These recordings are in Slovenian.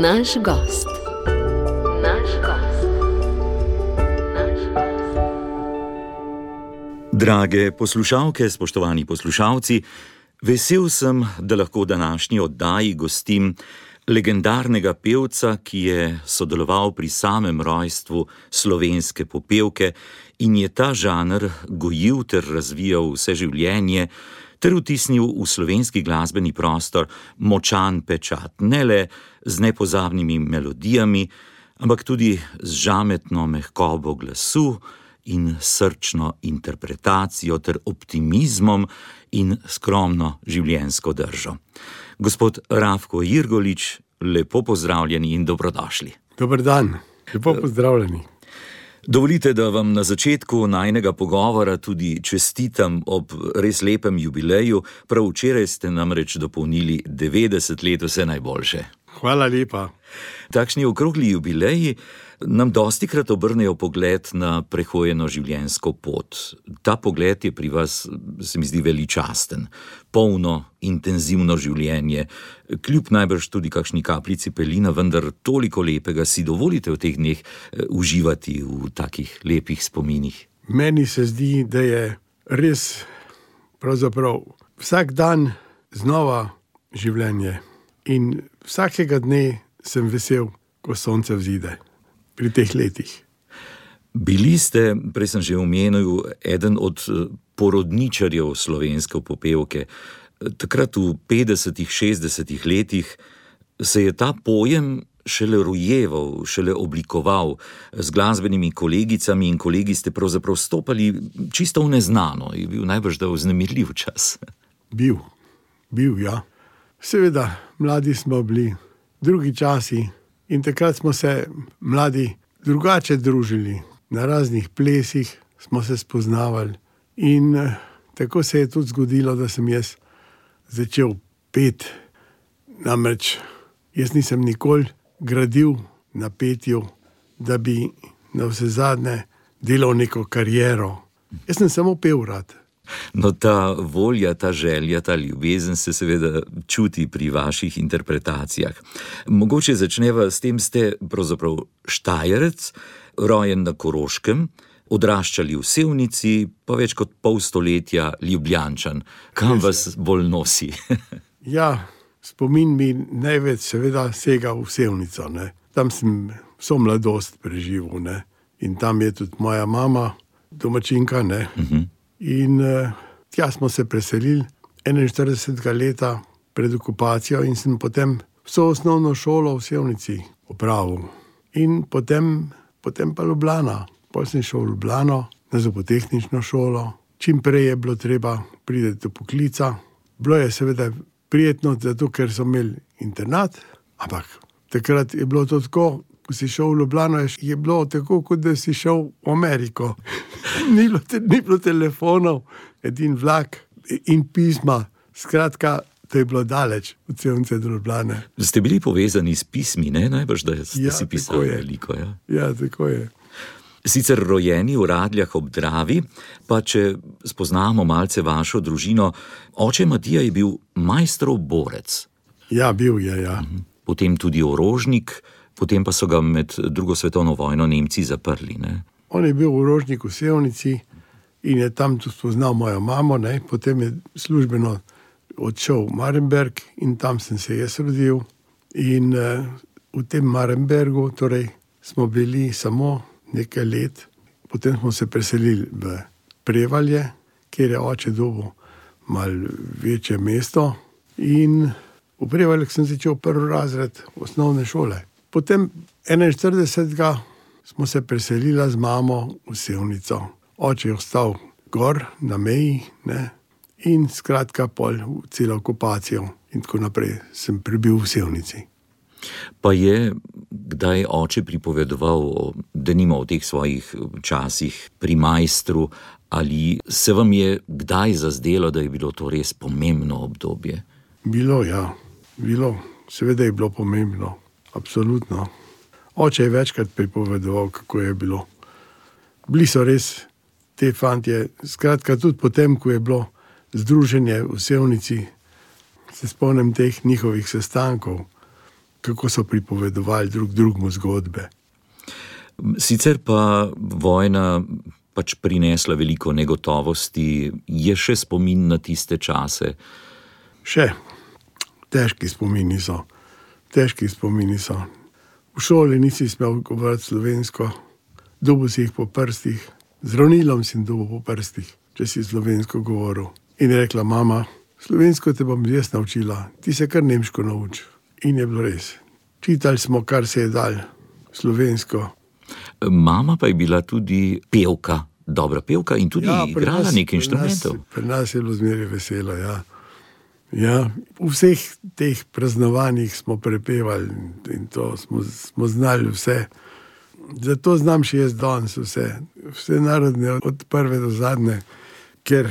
Naš gost. Naš gost. Naš gost. Drage poslušalke, spoštovani poslušalci, vesel sem, da lahko v današnji oddaji gostim legendarnega pevca, ki je sodeloval pri samem rojstvu slovenske popevke in je ta žanr gojil ter razvijal vse življenje, ter vtisnil v slovenski glasbeni prostor močan pečat, ne le z nepozabnimi melodijami, ampak tudi z žametno mehkobo glasu in srčno interpretacijo ter optimizmom in skromno življenjsko držo. Gospod Rafko Jirgolič, lepo pozdravljeni in dobrodošli. Dober dan, lepo pozdravljeni. Dovolite, da vam na začetku najnega pogovora tudi čestitam ob res lepem jubileju. Prav včeraj ste namreč dopolnili 90 let vse najboljše. Hvala lepa. Takšni okrogli jubileji nam dosti krat obrnejo pogled na prehojeno življenjsko pot. Ta pogled je pri vas, se mi zdi, veličasten, polno, intenzivno življenje, kljub najbrž tudi kakšni kapljici pelina, vendar toliko lepega si dovolite v teh dneh eh, uživati v takih lepih spominih. Meni se zdi, da je res, pravzaprav vsak dan znova življenje. In vsakega dne sem vesel, ko sonce vzide pri teh letih. Bili ste, prej sem že omenil, eden od eh, porodničarjev slovenske popevke. Takrat v 50-ih, 60-ih letih se je ta pojem šele rojeval, šele oblikoval. Z glasbenimi kolegicami in kolegi ste pravzaprav stopali čisto v neznano, je bil najbrž da vznemirljiv čas. Bil, bil, ja. Seveda, mladi smo bili, drugi časi in takrat smo se mladi drugače družili, na raznih plesih smo se spoznavali. In eh, tako se je tudi zgodilo, da sem jaz začel peti. Namreč jaz nisem nikoli gradil na petju, da bi na vse zadnje delal neko kariero. Jaz sem samo pel rad. No, ta volja, ta želja, ta ljubezen se seveda čuti pri vaših interpretacijah. Mogoče začneva s tem, da ste pravzaprav štajerec, rojen na Koroškem, odraščali v Sevnici, pa več kot pol stoletja Ljubljančan. Kam vas bolj nosi? Ja, spomin mi največ, seveda, sega v Sevnico. Ne. Tam sem vso mladost preživel ne. in tam je tudi moja mama, domačinka. Ne. In uh, tja smo se preselili 41 let pred okupacijo, in sem potem vso osnovno šolo v Sevnici opravil. In potem, potem pa Ljubljana. Potem sem šel v Ljubljano, na zobotehnično šolo. Čim prej je bilo treba priti do poklica. Bilo je seveda prijetno, zato ker so imeli internat, ampak takrat je bilo to tako. Ko si šel v Ljubljano, je- je bilo tako, kot da si šel v Ameriko. ni, bilo te, ni bilo telefonov, edin vlak in pisma. Skratka, to je bilo daleč od Sevnice do Ljubljane. Ste bili povezani s pismi, ne? najbrž da ste Ja, si pisali veliko. Ja? Ja, tako je. Sicer rojeni v Radljah ob Dravi, pa če spoznamo malce vašo družino, oče Matija je bil majstrov borec, Ja, bil je. Ja. potem tudi orožnik, potem pa so ga med drugo svetovno vojno Nemci zaprli. Ne? On je bil urožnik v Sevnici in je tam tudi spoznal mojo mamo, ne? potem je službeno odšel v Marenberg in tam sem se jaz rodil. In uh, v tem Marenbergu torej, smo bili samo nekaj let, potem smo se preselili v Prevalje, kjer je oče dobil malo večje mesto. In v Prevaljah sem začel prvi razred osnovne šole. Potem 41. smo se preselili z mamo v Sevnico. Oče je ostal gor na meji ne? in skratka pol v celo okupacijo in tako naprej sem prebil v Sevnici. Pa je kdaj oče pripovedoval, o- denimo o teh svojih časih pri majstru, ali se vam je kdaj zazdelo, da je bilo to res pomembno obdobje? Bilo ja. bilo, seveda je bilo pomembno, absolutno. Oče je večkrat pripovedoval, kako je bilo. Bili so res te fantje, skratka, tudi potem, ko je bilo združenje v Sevnici, se spomnim teh njihovih sestankov. kako so pripovedovali drug drugemu zgodbe. Sicer pa vojna pač prinesla veliko negotovosti, je še spomin na tiste čase. Še težki spomini so, težki spomini so. V šoli nisi smel govoriti slovensko, dobil si jih po prstih, zdravnilom si dobil po prstih, če si slovensko govoril. In je rekla mama, slovensko te bom jaz naučila, ti se kar nemško nauči. In je bilo res. Čitali smo, kar se je dal, slovensko. Mama pa je bila tudi pevka, dobra pevka in tudi ja, igrala nekaj inštrumentov. Pri nas je bilo zmeraj veselo. Ja. Ja, v vseh teh praznovanjih smo prepevali in to smo, smo znali vse. Zato znam še jaz danes vse, vse narodne, od prve do zadnje, ker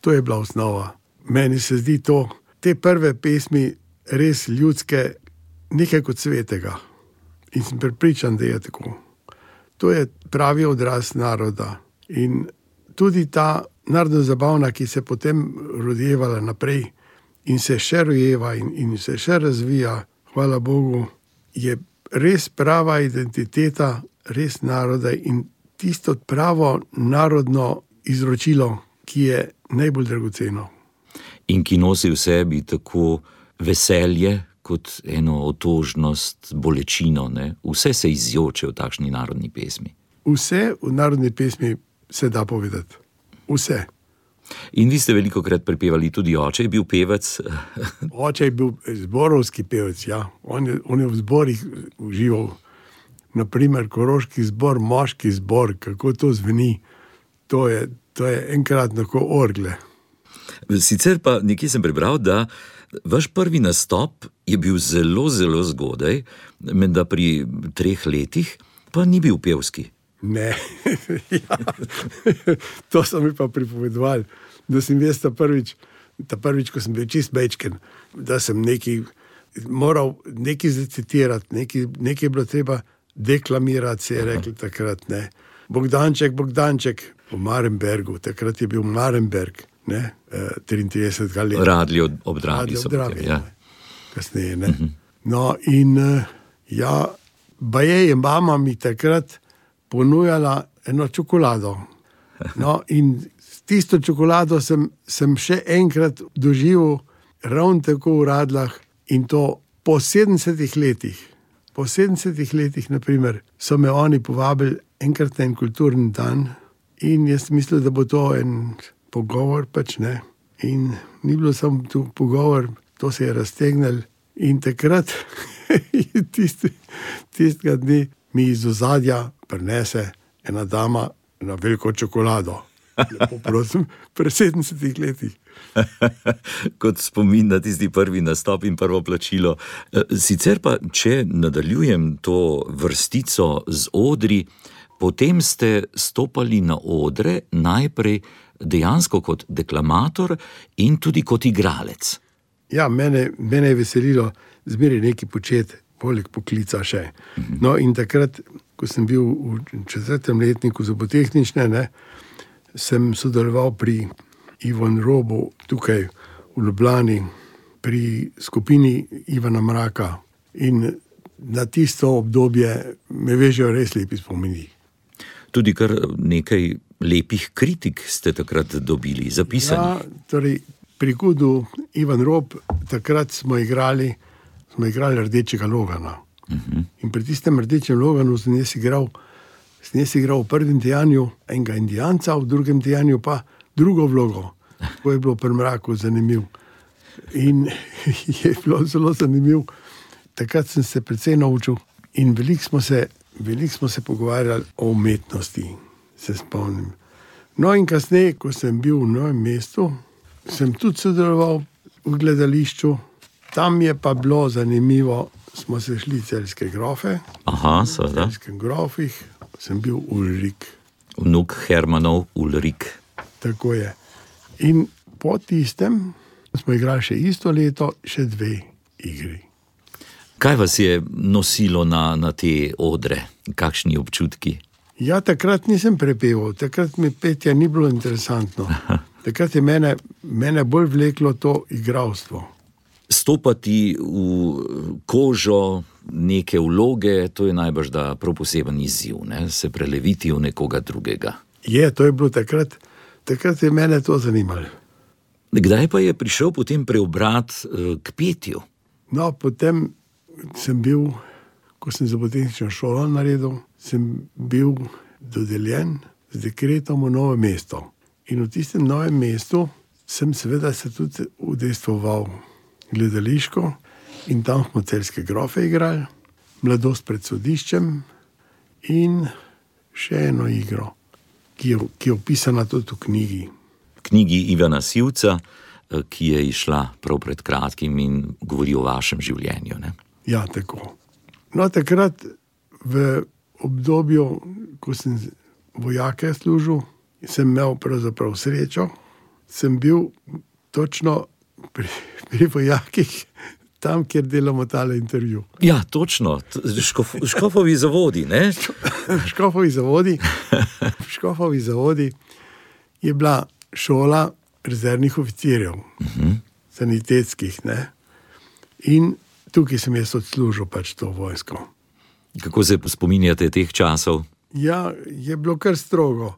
to je bila osnova. Meni se zdi to, te prve pesmi, res ljudske, nekaj kot svetega. In sem pripričan, da je tako. To je pravi odraz naroda. In tudi ta narodna zabavna, ki se je potem rodila naprej in se še rojeva in, in se še razvija, hvala Bogu, je res prava identiteta, res naroda in tisto pravo narodno izročilo, ki je najbolj dragoceno. In ki nosi v sebi tako veselje, kot eno otožnost, bolečino. Ne? Vse se izjoče v takšni narodni pesmi. Vse v narodni pesmi se da povedati. Vse. In vi ste veliko krat prepevali, tudi oče je bil pevec. oče je bil zborovski pevec, ja. on, je, on je v zborih užival. Naprimer, koroški zbor, moški zbor, kako to zveni, to je, to je enkrat tako orgle. Sicer pa nekje sem prebral, da vaš prvi nastop je bil zelo, zelo zgodaj, menda pri treh letih, pa ni bil pevski. Ne, ja. to so mi pa pripovedovali, da sem jaz ta prvič, ta prvič, ko sem bil čist mečken, da sem neki, moral nekaj zicitirati, nekaj, nekaj je bilo treba deklamirati, se je rekli takrat. Ne. Bogdanček, Bogdanček v Marenbergu, takrat je bil Marenberg, ne, 33 eh, let. Radili od obdravi. Ja. Kasneje. Ne. Mhm. No, in eh, ja, baje je mama mi takrat ponujala eno čokolado. No, in tisto čokolado sem, sem še enkrat doživel, ravno tako v Radlah, in to po 70 letih. Po 70 letih, naprimer, so me oni povabili enkrat na en kulturni dan, in jaz mislim, da bo to en pogovor. Pač in ni bilo samo tu pogovor, to se je raztegnilo. In takrat, tistega dne, mi iz ozadja prenese ena dama na veliko čokolado. Prosim, pred 70 leti. Kot spomin na tisti prvi nastop in prvo plačilo. E, sicer pa, če nadaljujem to vrstico z odri, potem ste stopali na odre najprej dejansko kot deklamator in tudi kot igralec. Ja, mene, mene je veselilo zmeraj nekaj početi, poleg poklica še. No, in takrat, ko sem bil v četrtem letniku za botehnične, ne, sem sodeloval pri Ivanu Robu tukaj v Ljubljani, pri skupini Ivana Mraka. In na tisto obdobje me vežejo res lepi spomini. Tudi kar nekaj lepih kritik ste takrat dobili, zapisali. Ja, torej, pri Kudu, Ivan Rob, takrat smo igrali smo igrali rdečega logana. Uh mhm. -huh. In pri tistem rdečem loganu sem jaz igral, sem jaz igral v prvem dejanju enega indijanca, v drugem dejanju pa drugo vlogo. To je bilo pri mraku zanimivo. In je bilo zelo zanimivo. Takrat sem se precej naučil in veliko smo, velik smo se pogovarjali o umetnosti, se spomnim. No, in kasneje, ko sem bil v novem mestu, sem tudi sodeloval v gledališču, Tam je pa bilo zanimivo, smo se šli celske grofe. Aha, seveda. V celskih grofih sem bil Ulrik. Vnuk Hermanov Ulrik. Tako je. In po tistem smo igrali še isto leto, še dve igri. Kaj vas je nosilo na, na te odre, kakšni občutki? Ja, takrat nisem prepeval, takrat mi petje ni bilo interesantno. Takrat je mene, mene bolj vleklo to igralstvo stopati v kožo neke vloge, to je najbrž da prav poseben izziv, ne? se preleviti v nekoga drugega. Je, to je bilo takrat, takrat je mene to zanimalo. Kdaj pa je prišel potem preobrat eh, k petju? No, potem sem bil, ko sem za botanično šolo naredil, sem bil dodeljen z dekretom v novo mesto. In v tistem novem mestu sem seveda se tudi udejstvoval gledališko in tam smo celske grofe igrali, mladost pred sodiščem in še eno igro, ki je, ki je opisana tudi v knjigi. knjigi Ivana Sivca, eh, ki je išla prav pred kratkim in govori o vašem življenju. Ne? Ja, tako. No, takrat, v obdobju, ko sem vojake služil, sem imel pravzaprav srečo. Sem bil točno pri, pri vojakih, tam, kjer delamo tale intervju. Ja, točno, škof, škofovi zavodi. Škofovi zavodi, Škofovi zavodi je bila šola rezervnih oficirjev, uh -huh. sanitetskih. Ne? In tukaj sem jaz odslužil pač to vojsko. Kako se spominjate teh časov? Ja, je bilo kar strogo.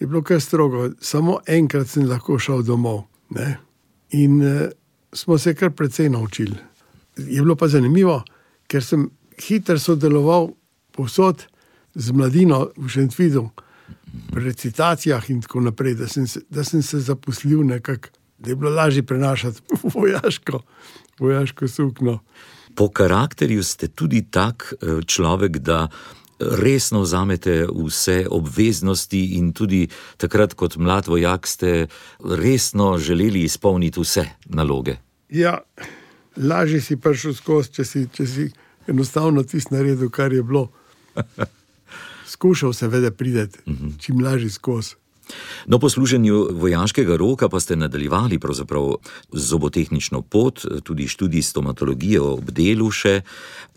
Je bilo kar strogo. Samo enkrat sem lahko šel domov. Ne? In uh, smo se kar precej naučili. Je bilo pa zanimivo, ker sem hitro sodeloval povsod z mladino v Šentvidu, pri recitacijah in tako naprej, da sem se, da sem se zaposlil nekako, da je bilo lažje prenašati vojaško, vojaško sukno. Po karakterju ste tudi tak eh, človek, da resno vzamete vse obveznosti, in tudi takrat, kot mlad vojak, ste resno želeli izpolniti vse naloge. Ja, lažje si prišel skozi, če si, če si enostavno tisto naredil, kar je bilo. Skušal seveda prideti čim lažje skozi. No, po služenju vojaškega roka pa ste nadaljevali pravzaprav zobotehnično pot, tudi študij stomatologije ob delu še.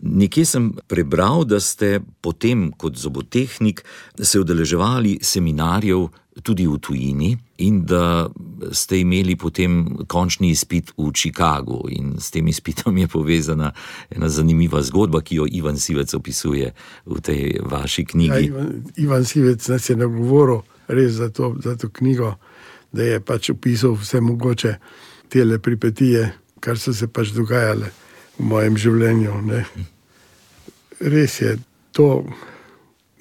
Nekje sem prebral, da ste potem kot zobotehnik se udeleževali seminarjev tudi v tujini in da ste imeli potem končni izpit v Chicagu. In s tem izpitom je povezana ena zanimiva zgodba, ki jo Ivan Sivec opisuje v tej vaši Ja, knjigi. Ivan, Ivan Sivec nas je nagovoril res za to, za to knjigo, da je pač opisal vse mogoče te pripetije, kar so se pač dogajale v mojem življenju. Ne. Res je to,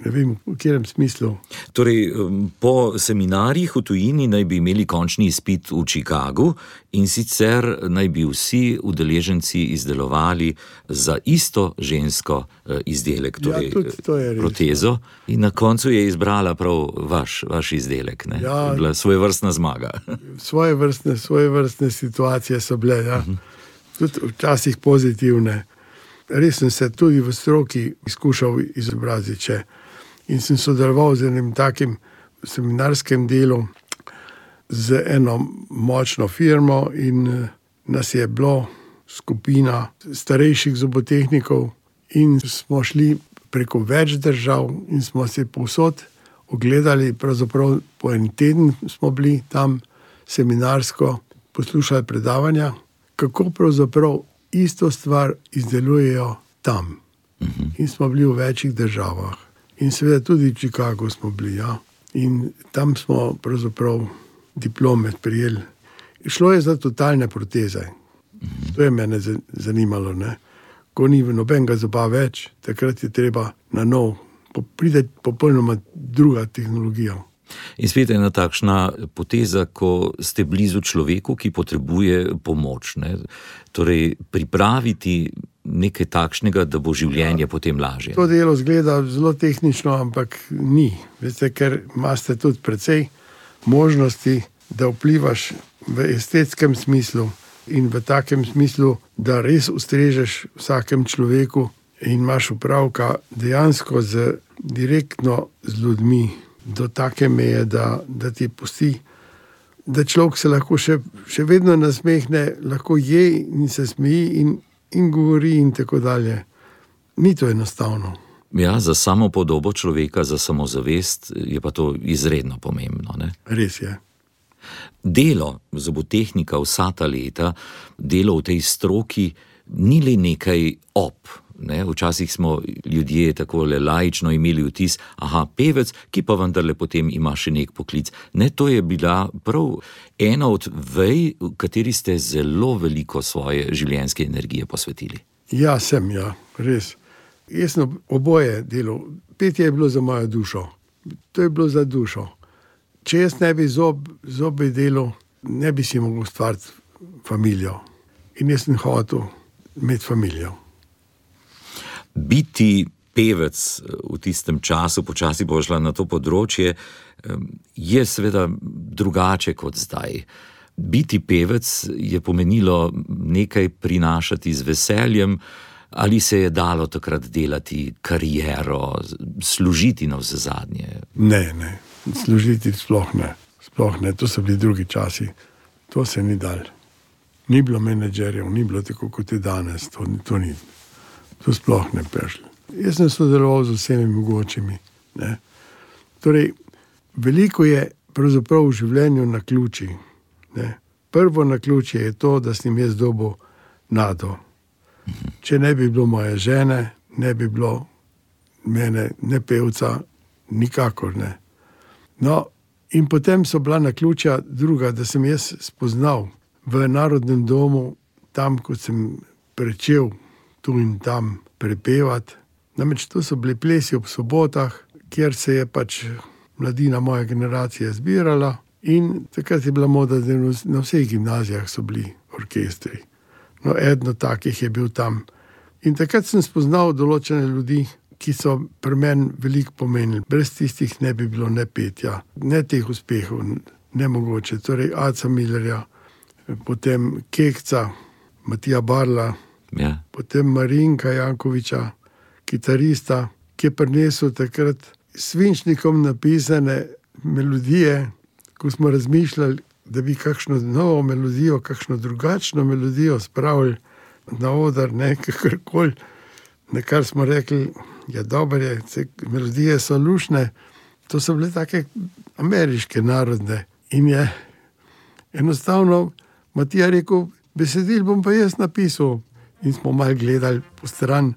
ne vem v katerem smislu. Torej, po seminarjih v tujini naj bi imeli končni izpit v Chicagu in sicer naj bi vsi udeleženci izdelovali za isto žensko eh, izdelek, torej tudi to res, protezo, in na koncu je izbrala prav vaš, vaš izdelek. Ne? Ja. Je Bila svoje vrstna zmaga. Svoje vrstne, svoje vrstne situacije so bile, ja. tudi včasih pozitivne. Res sem se tudi v stroki izkušal izobraziti. In sem sodeloval z enim takim seminarskim delom, z eno močno firmo, in eh, nas je bilo skupina starejših zobotehnikov, in smo šli preko več držav, in smo se povsod ogledali, pravzaprav po en teden smo bili tam seminarsko, poslušali predavanja, kako pravzaprav isto stvar izdelujejo tam. In smo bili v večjih državah, in seveda tudi v Chicagu smo bili. Ja. In tam smo pravzaprav diplome prijeli. Šlo je za totalne proteze. To je mene za- zanimalo. Ne? Ko ni nobenega zoba več, takrat je treba na nov, pride popolnoma druga tehnologija. In spet ena takšna poteza, ko ste blizu človeku, ki potrebuje pomoč. Ne? Torej, pripraviti nekaj takšnega, da bo življenje ja. potem lažje. To delo zgleda zelo tehnično, ampak ni. Veste, ker imate tudi precej možnosti, da vplivaš v estetskem smislu in v takem smislu, da res ustrežeš vsakemu človeku in imaš upravka dejansko z, direktno z ljudmi, do take meje, da, da ti pusti. Da človek se lahko še, še vedno nasmehne, lahko je in se smeji in, in govori, in tako dalje. Ni to enostavno. Ja, za samo podobo človeka, za samozavest je pa to izredno pomembno. Ne? Res je. Delo zobotehnika vsa ta leta, delo v tej stroki, ni le nekaj op. Ne? Včasih smo ljudje tako laično imeli vtis, da je pevec, ki pa vendarle potem ima še nek poklic. Ne, to je bila prav ena od vej, v kateri ste zelo veliko svoje življenjske energije posvetili. Ja, sem, ja, res. Jaz sem oboje delal. Petje je bilo za mojo dušo, to je bilo za dušo. Če jaz ne bi zob, zobe delal, ne bi si mogel ustvariti družino. In jaz sem hotel imeti družino. Biti pevec v tistem času, počasi bo šla na to področje, je seveda drugače kot zdaj. Biti pevec je pomenilo nekaj prinašati z veseljem, ali se je dalo takrat delati kariero, služiti na vse zadnje. Ne, ne, služiti sploh ne. Sploh ne, to so bili drugi časi, to se ni dal. Ni bilo menedžerjev, ni bilo tako kot je danes, to, to ni. To sploh ne prešlo. Jaz sem sodeloval z vsemi mogočimi. Ne. Torej, veliko je pravzaprav v življenju na ključi. Ne. Prvo na ključi je to, da sem jaz dobil nado. Če ne bi bilo moje žene, ne bi bilo mene, ne pevca, nikakor ne. No, in potem so bila na ključa druga, da sem jaz spoznal v narodnem domu, tam, ko sem začel tu in tam prepevati. Namreč to so bili plesi ob sobotah, kjer se je pač mladina moje generacije zbirala, in takrat je bila moda, da na vseh gimnazijah so bili orkestri. No, eden od takih je bil tam. In takrat sem spoznal določene ljudi, ki so pri meni veliko pomenili. Brez tistih ne bi bilo ne petja, ne teh uspehov, ne mogoče. Torej, Aca Millerja, potem Kekca, Matija Barla, Ja. potem Marinka Jankoviča, kitarista, ki je prinesel takrat svinčnikom napisane melodije, ko smo razmišljali, da bi kakšno novo melodijo, kakšno drugačno melodijo spravili na oder, ne kakorkoli. Na kar smo rekli, da je dobro, te melodije so lušne, to so bile take ameriške narodne. In je enostavno Matija rekel, besedil bom pa jaz napisal. In smo malo gledali po stran,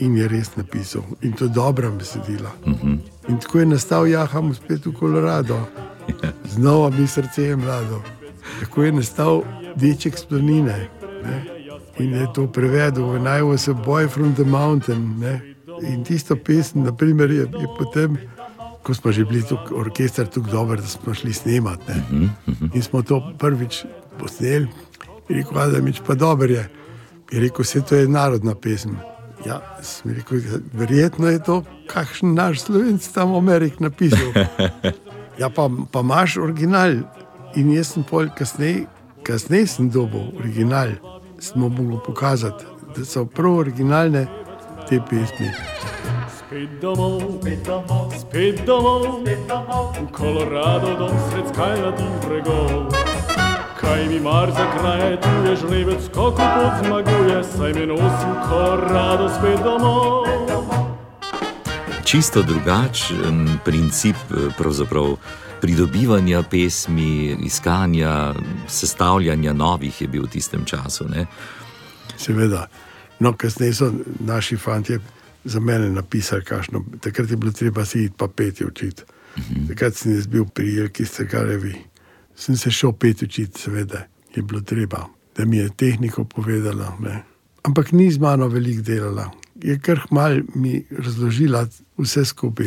in je res napisal. In to je dobra besedila. Uh -huh. In tako je nastal Jaham spet v Kolorado, znova mi srce je mlado. Tako je nastal deček s planine. Ne? In je to prevedel v I was a boy from the mountain. Ne? In tisto pesem, naprimer, je, je potem, ko smo že bili tukaj, orkester tako dober, da smo šli snemati. ne. In smo to prvič posneli, in rekel, da je pa dobro. Je. Je rekel, vse to je narodna pesem. Ja, sem rekel, "Ja, verjetno je to kakšen naš slovenc tam v Ameriki napisal. Ja, pa, pa imaš original. In jaz sem pol kasneje, kasneje sem dobil original, smo mogli pokazati, da so prav originalne te pesmi. Spet domov, spet domov, spet domov, v Kolorado dom sred skalnatih bregov. Kaj mi mar za kraje, tu je žrebec, kako pot zmaguje, saj me nosim v Kolorado spet domov. Čisto drugačen princip eh, pravzaprav pridobivanja pesmi, iskanja, sestavljanja novih je bil v tistem času. Ne? Seveda. No, kasneje so naši fanti za mene napisali, kakšno. Takrat je bilo treba si iti pa peti učiti. Takrat sem jaz bil pri Jelki Strgarevi. Sem se šel peti učiti, seveda, je bilo treba, da mi je tehniko povedala. Ne. Ampak ni z mano veliko delala. Je kar mal mi razložila vse skupaj.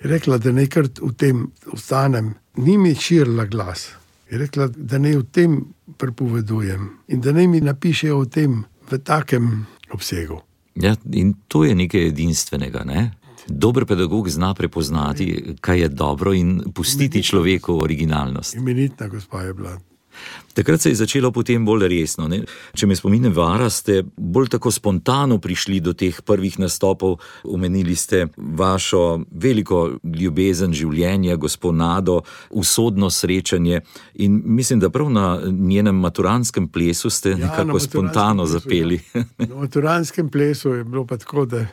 Je rekla, da naj kar v tem ostanem. Ni mi širila glas. Je rekla, da naj v tem prepovedujem in da naj mi napišejo o tem v takem obsegu. Ja, in to je nekaj edinstvenega. Ne? Dober pedagog zna prepoznati, kaj je dobro, in pustiti človeku originalnost. Imenitna gospa je bila. Takrat se je začelo potem bolj resno. Ne? Če me spominjam, vara ste bolj tako spontano prišli do teh prvih nastopov. Omenili ste vašo veliko ljubezen življenja, gospodado, usodno srečanje. In mislim, da prav na njenem maturanskem plesu ste ja, nekako spontano plesu, zapeli. Ja. Na maturanskem plesu je bilo pa tako, da,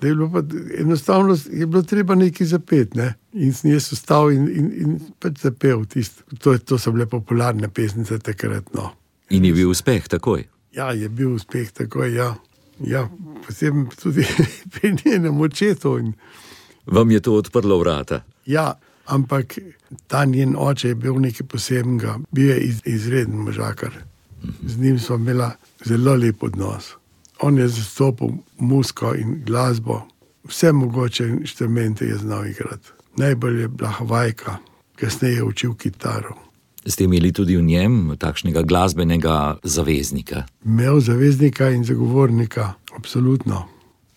da je bilo pa enostavno je bilo treba nekaj zapeti. Ne? In sem jaz vstal in, in, in pač zapel tisto. To, to so bile popularne pesnice takrat. No. In je bil uspeh takoj. Ja, je bil uspeh takoj. Ja. Ja, posebej tudi pri njenem očetu. In, Vam je to odprlo vrata? ja, ampak ta njen oče je bil nekaj posebnega, bil je iz, izreden možakar. Z njim smo imeli zelo lep odnos. On je zastopal muziko in glasbo, vse mogoče inštrumente je znal igrati. Najbolj je bila Havajka, kasneje je učil kitaro. Ste imeli tudi v njem takšnega glasbenega zaveznika? Imel zaveznika in zagovornika, absolutno.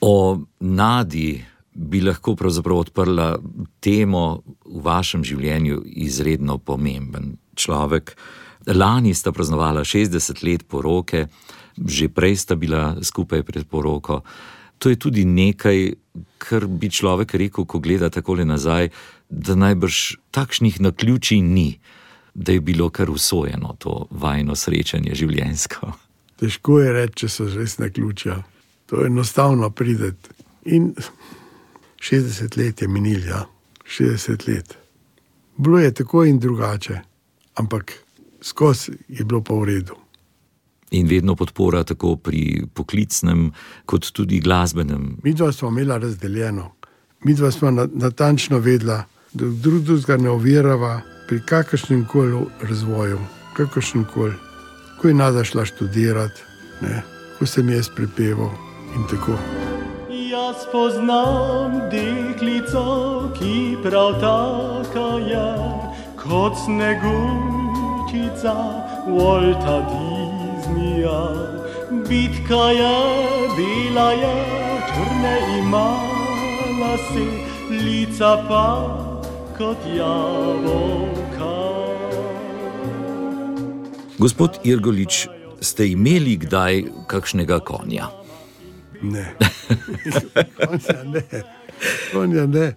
O Nadi bi lahko pravzaprav odprla temo v vašem življenju izredno pomemben človek. Lani sta praznovala 60 let poroke, že prej sta bila skupaj pred poroko. To je tudi nekaj, kar bi človek rekel, ko gleda takole nazaj, da najbrž takšnih naključij ni, da je bilo kar usvojeno to vajno srečanje življenjsko. Težko je reči, če so res na ključa. To je enostavno prideti. In 60 let je minil, ja, 60 let. Bilo je tako in drugače, ampak skozi je bilo pa v redu. In vedno podpora tako pri poklicnem, kot tudi glasbenem. Mi dva smo imela razdeljeno, mi dva smo na, natančno vedela, da drug drugega ne ovirava pri kakršnem koli razvoju, kakršnem koli. Ko je nada šla študirati, ne, ko sem jaz prepeval in tako. Jaz poznam deklico, ki prav taka je, kot snegučica Walta Disneya. Bitka je, bila je, črne ima lase, lica pa kot jabolka. Gospod Irgolič, ste imeli kdaj kakšnega konja? Ne, konja ne, konja ne.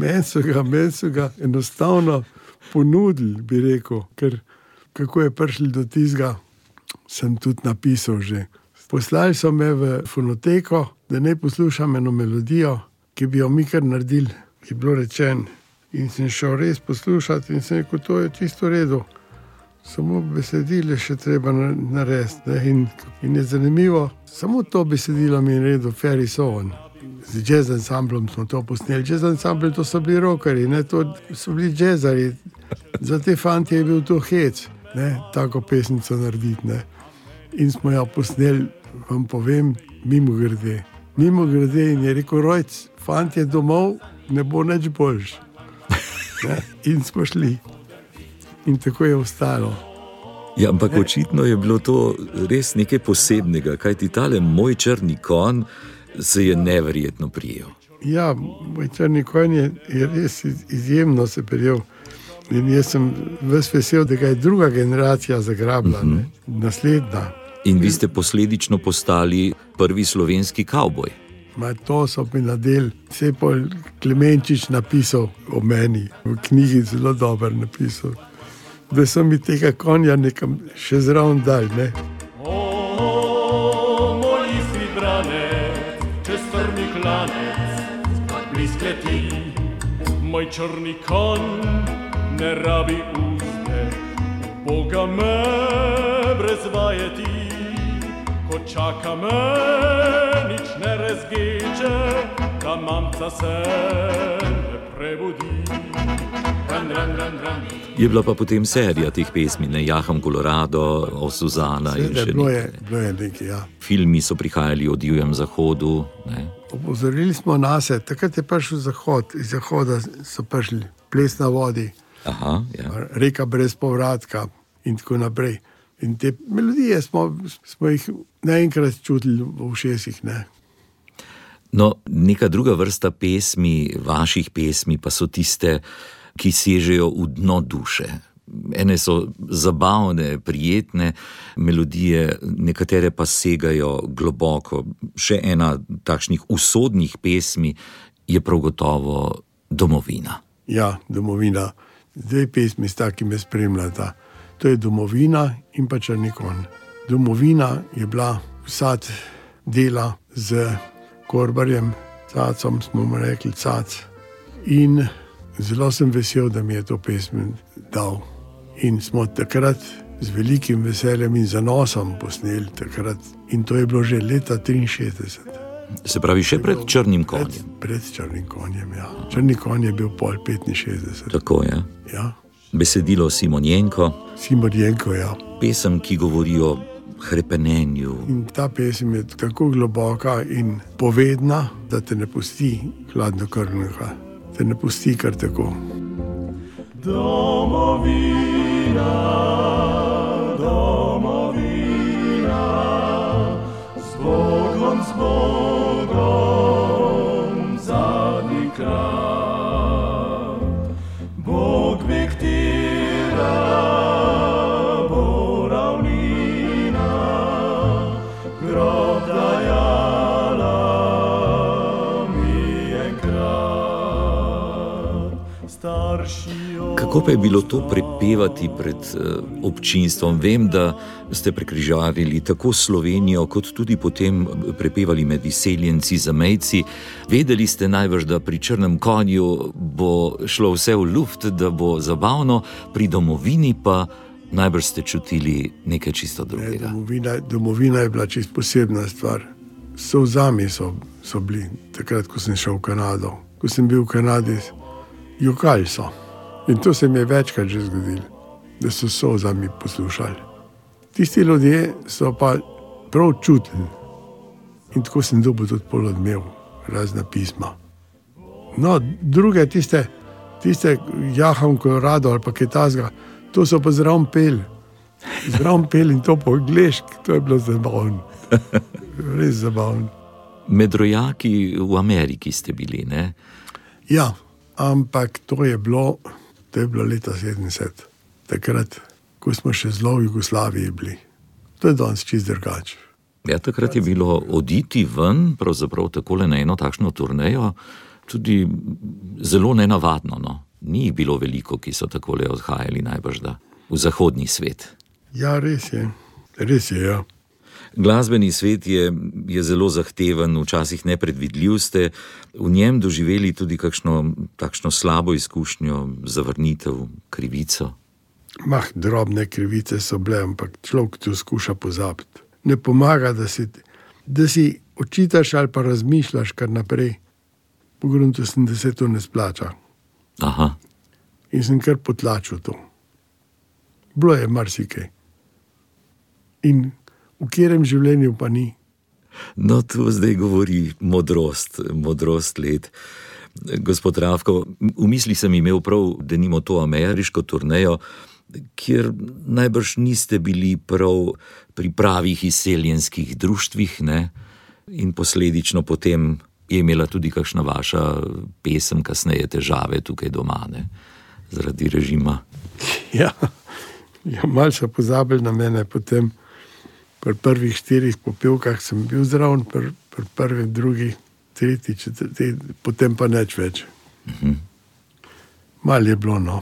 Meni so ga, meni so ga enostavno ponudili, bi rekel, ker kako je prišli do tizga, sem tudi napisal že. Poslali so me v fonoteko, da ne poslušam eno melodijo, ki bi jo mi kar naredili, ki je bilo rečeno. In sem šel res poslušati in sem rekel, to je čisto v redu. Samo besedilo še treba na- narediti. In, in je zanimivo, samo to besedilo mi je naredil Ferry Sohn. Z jazz ansamblom smo to posneli. Jazz ansambl to so bili rokeri, ne, to so bili jazzari. Za te fanti je bil to hec, ne, tako pesnico narediti. Ne. In smo jo posneli, vam povem, mimo grede. Mimo grede in je rekel, rojc, fant je domov, ne bo nič boljš. Ne. In smo šli. In tako je ostalo. Ja, ampak očitno je bilo to res nekaj posebnega, kajti tale moj črni kon se je neverjetno prijel. Ja, moj črni konj je, je res iz- izjemno se prijel. In jaz sem ves vesel, da ga je druga generacija zagrabila, uh -huh. naslednja. In vi ste posledično postali prvi slovenski kavboj. Ma to so mi nadel, vse pol Klemenčič napisal o meni, v knjigi zelo dober napisal. Da so mi tega konja nekam še zraven dal. Ne? O, moj črni kon ne rabi uzde, Boga me brez vajeti, ko čaka me nič ne razgeče, da mamca se ne prebudi. Ran, ran, ran, ran. Je bila pa potem serija teh pesmi, ne Jaham Colorado, o Suzana in Seveda, še Bilo je, nekaj. bilo je nekaj. Ja. Filmi so prihajali o divjem zahodu. Ne. Opozorili smo na se, takrat je prišel zahod, iz zahoda so prišli ples na vodi. Aha, ja. reka brez povratka in tako naprej. In te melodije smo, smo jih naenkrat čutili v ušesih. Ne? No, neka druga vrsta pesmi, vaših pesmi, pa so tiste, ki sežejo v dno duše. Ene so zabavne, prijetne melodije, nekatere pa segajo globoko. Še ena takšnih usodnih pesmi je prav gotovo Domovina. Ja, domovina. Dve pesmi sta, ki me spremljata. To je domovina in pa črnikon. Domovina je bila vsad dela z korbarjem, cacom smo mu rekli cac. In zelo sem vesel, da mi je to pesem dal. In smo takrat z velikim veseljem in zanosom posneli takrat. In to je bilo že leta 63. Se pravi, še pred črnim Pred, konjem. pred črnim konjem. Ja. Črni konj je bil pol 65. Tako je. Ja. Besedilo Simonjenko, Simorjenko, ja. pesem, ki govori o hrepenenju. In ta pesem je tako globoka in povedna, da te ne pusti hladnokrvnega, te ne pusti kar tako. Domovina, domovina, z Bogom, z Bogom, zadnji kraj. Kako pa je bilo to prepevati pred eh, občinstvom? Vem, da ste prekrižarili tako Slovenijo, kot tudi potem eh, prepevali med izseljenci, zamejci. Vedeli ste najbrž, da pri črnem konju bo šlo vse v luft, da bo zabavno, pri domovini pa najbrž ste čutili nekaj čisto Ne, drugega. domovina, domovina je bila čist posebna stvar. Sovzami so, so bili takrat, ko sem šel v Kanado. Ko sem bil v Kanadi, jokali so. In to se mi je večkrat že zgodilo, da so sovzami poslušali. Tisti ljudje so pa prav čutili. In tako sem dobil tudi pol odmev, razna pisma. No, druge, tiste, tiste jaham, ko je rado ali pa kaj tasga, to so pa zraven pel. Zraven pel in to po angliški, to je bilo zabavno. Res zabavno. Med rojaki v Ameriki ste bili, ne? Ja, ampak to je bilo, to je bilo leta 70, takrat, ko smo še zelo v Jugoslaviji bili. To je danes čist drugače. Ja, takrat je bilo oditi ven, pravzaprav tako na eno takšno turnejo, tudi zelo nenavadno. No. Ni jih bilo veliko, ki so tako le odhajali najbrž da v zahodni svet. Ja, res je, res je. Ja. Glasbeni svet je, je zelo zahteven, včasih nepredvidljiv. Ste v njem doživeli tudi kakšno takšno slabo izkušnjo, zavrnitev, krivico. Mah, drobne krivice so bile, ampak človek to skuša pozabiti. Ne pomaga, da si, da si očitaš ali pa razmišljaš kar naprej. Pogledam, sem, da se to ne splača. Aha, In sem kar potlačil to. Bilo je marsikaj. In v katerem življenju pa ni. no tu zdaj govori modrost, modrost let. Gospod Ravko, v misli sem imel prav, da nimo to ameriško turnejo, kjer najbrž niste bili prav pri pravih izseljenskih društvih, ne? in posledično potem je imela tudi kakšna vaša pesem, kasneje težave tukaj doma, ne? zaradi režima. Ja, ja malo so pozabili na mene, potem pri prvih štirih popevkah sem bil zraven, pri, pri prvem, drugi, tretji, četrti, potem pa neč več. Mal je bilo no.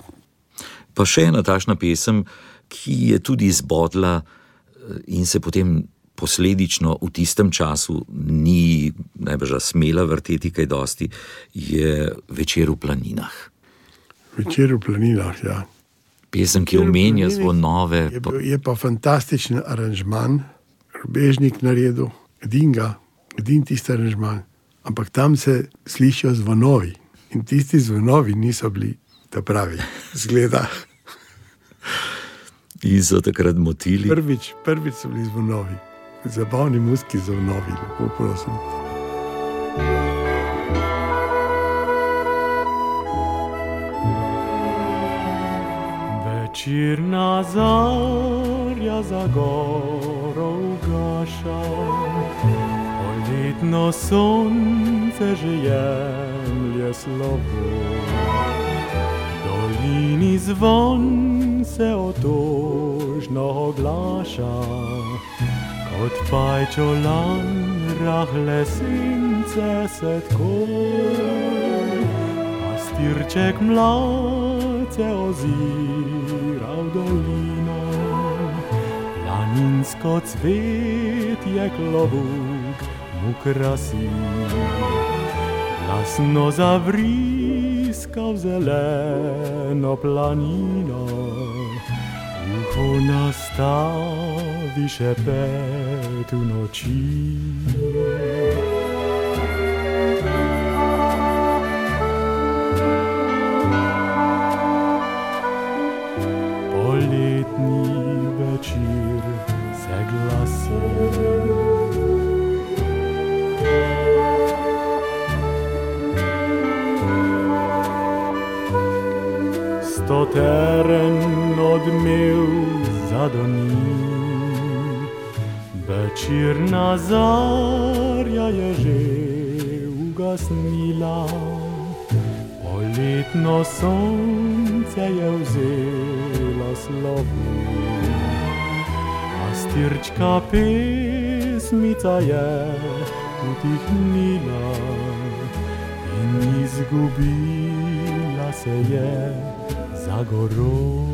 Pa še ena takšna pesem, ki je tudi zbodla eh, in se potem posledično v tistem času ni najbrž smela vrteti kaj dosti, je večer v planinah. Večer v planinah. Ja. Pesem, ki omenja zvonove. Je, bil, je pa fantastičen aranžman, rubežnik naredil, edinga, edin tisti aranžman. Ampak tam se slišijo zvonovi in tisti zvonovi niso bili ta pravi. Zgleda, In so takrat motili. prvič, prvič so bili zvonovi, zabavni muski zvonovi, lepo prosim. Večerna zarja za goro ugaša, poletno sonce že jemlje slovo. V dolini zvon se otožno oglaša, kot pajčolan rahle sence se tko. Dolino, planinsko cvetje klobuk mu krasi. Glasno zavriska v zeleno planino, Uho nastavi še pet v noči. Poletni večer Sto teren odmev zadoni, večerna zarja je že ugasnila, poletno sonce je vzela slovo. Pastirčka pesmica je utihnila in izgubila se je za goro.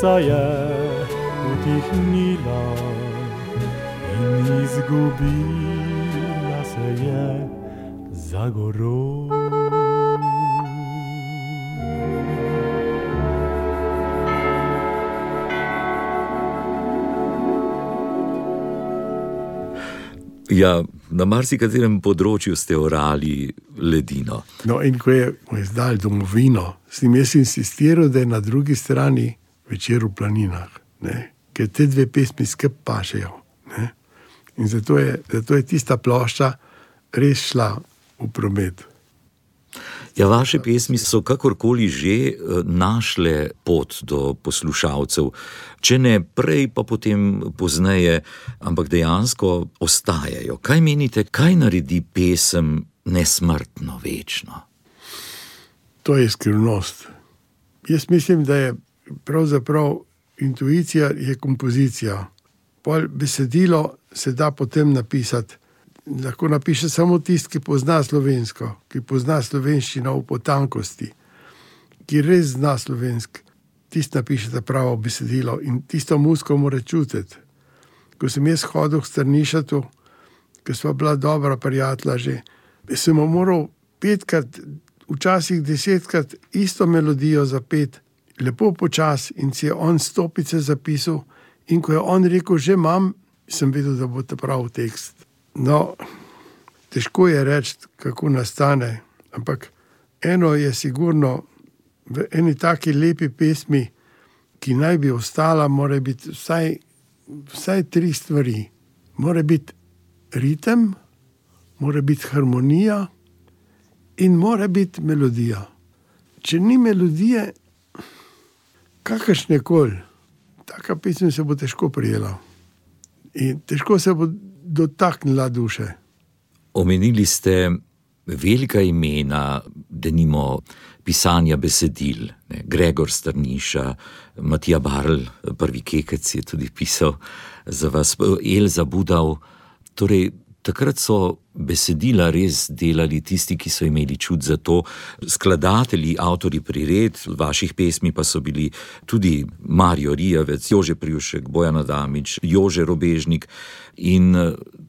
Pesmica je utihnila in izgubila se je za goro. Ja, na marsikaterem področju ste orali ledino. No, in ko je izdal domovino, sem jaz insistiral, da je na drugi strani večer v planinah, ne? ker te dve pesmi skrb pašejo. Ne? In zato je, zato je tista plošča res šla v promet. Ja, vaše pesmi so kakorkoli že eh, našle pot do poslušalcev, če ne prej, pa potem pozneje, ampak dejansko ostajajo. Kaj menite, kaj naredi pesem nesmrtno, večno? To je skrivnost. Jaz mislim, da je pravzaprav intuicija, je kompozicija. Pol besedilo se da potem napisati. Lahko napiše samo tisti, ki pozna slovensko, ki pozna slovenščino v potankosti, ki res zna slovensko. Tisti napiše ta pravo besedilo in tisto musko mora čutiti. Ko sem jaz hodil k strnišatu, ki smo bila dobra prijatelja že, sem moral petkrat, včasih desetkrat isto melodijo zapeti, lepo počasi in si je on stopice zapisal. In ko je on rekel, že imam, sem vedel, da bo to prav tekst. No, težko je reči, kako nastane, ampak eno je sigurno v eni taki lepi pesmi, ki naj bi ostala, mora biti vsaj, vsaj tri stvari. Mora biti ritem, mora biti harmonija in mora biti melodija. Če ni melodije, kakršne koli, taka pesem se bo težko prijela. In težko se bo dotaknila duše. Omenili ste velika imena, da nimo pisanja besedil, ne? Gregor Strniša, Matija Barl, prvi kekec je tudi pisal za vas, Elza Budal. Torej, takrat so besedila res delali tisti, ki so imeli čut za to, skladatelji, avtori prired, vaših pesmi pa so bili tudi Marijo Rijavec, Jože Prjušek, Bojan Adamič, Jože Robežnik. In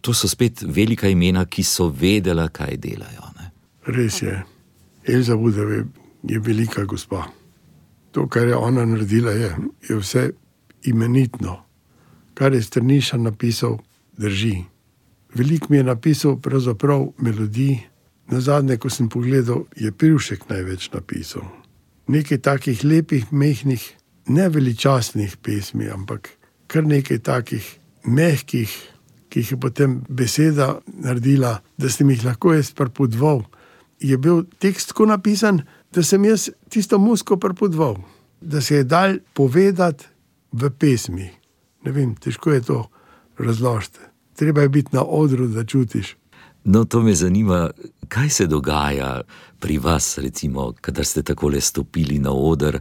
to so spet velika imena, ki so vedela, kaj delajo. Ne? Res je. Elza Budov je, je velika gospa. To, kar je ona naredila, je, je vse imenitno. Kar je Strniša napisal, drži. Veliko mi je napisal, pravzaprav melodij. Na zadnje, ko sem pogledal, je Privšek največ napisal. Nekaj takih lepih, mehkih, ne veličastnih pesmi, ampak kar nekaj takih mehkih, ki jih je potem beseda naredila, da sem jih lahko jaz prepodval. Je bil tekst tako napisan, da sem jaz tisto musko prepodval, da se je dal povedati v pesmi. Ne vem, težko je to razložiti. Treba je biti na odru, da čutiš. No, to me zanima, kaj se dogaja pri vas, recimo, kadar ste tako le stopili na oder.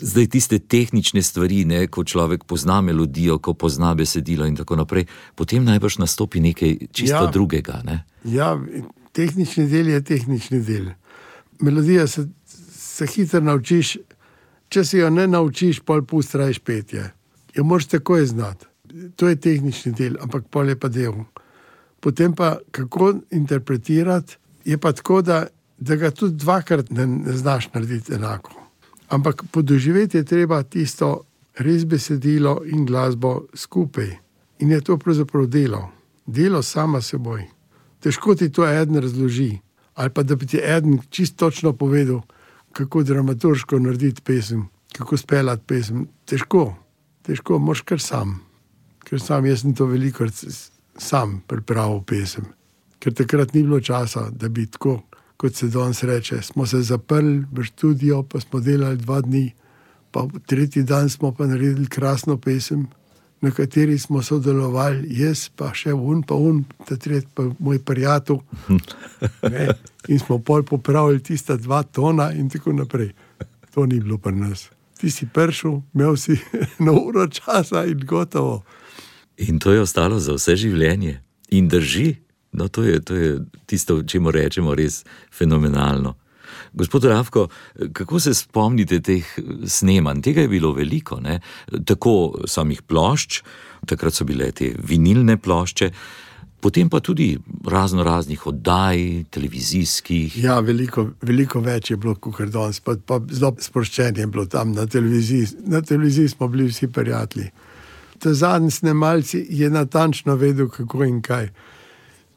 Zdaj, tiste tehnične stvari, ne, ko človek pozna melodijo, ko pozna besedilo in tako naprej, potem najbrž nastopi nekaj čisto Ja. drugega. Ne? Ja, tehnični del je tehnični del. Melodija se, se hitro naučiš, če si jo ne naučiš, pol pustrajš petje. Jo moraš takoj znati. To je tehnični del, ampak pol je pa del. Potem pa kako interpretirati, je pa tako, da, da ga tudi dvakrat ne, ne znaš narediti enako. Ampak podoživeti je treba tisto res besedilo in glasbo skupaj. In je to pravzaprav delo, delo sama seboj. Težko ti to eden razloži, ali pa da bi ti eden čisto točno povedal, kako dramaturško narediti pesem, kako speljati pesem. Težko, težko, moš kar sam. Ker sam jaz sem to veliko sam pripravil pesem. Ker takrat ni bilo časa, da bi tako, kot se danes reče, smo se zaprli v studio, pa smo delali dva dni, pa tretji dan smo pa naredili krasno pesem, na kateri smo sodelovali, jaz pa še un, pa un, ta tretji pa moj prijatelj. Ne, In smo pol popravili tista dva tona in tako naprej. To ni bilo pri nas. Ti si prišel, imel si na uro časa in gotovo. In to je ostalo za vse življenje. In drži, no, to, je, to je tisto, če mu rečemo, res fenomenalno. Gospod Ravko, kako se spomnite teh snemanj? Tega je bilo veliko, ne? tako samih plošč, takrat so bile te vinilne plošče, potem pa tudi razno raznih oddaj, televizijskih. Ja, veliko, veliko več je bilo kot danes, pa, pa zelo sproščen je bilo tam na televiziji. Na televiziji smo bili vsi prijatelji. Ta zadnji snemalci je natančno vedel, kako in kaj.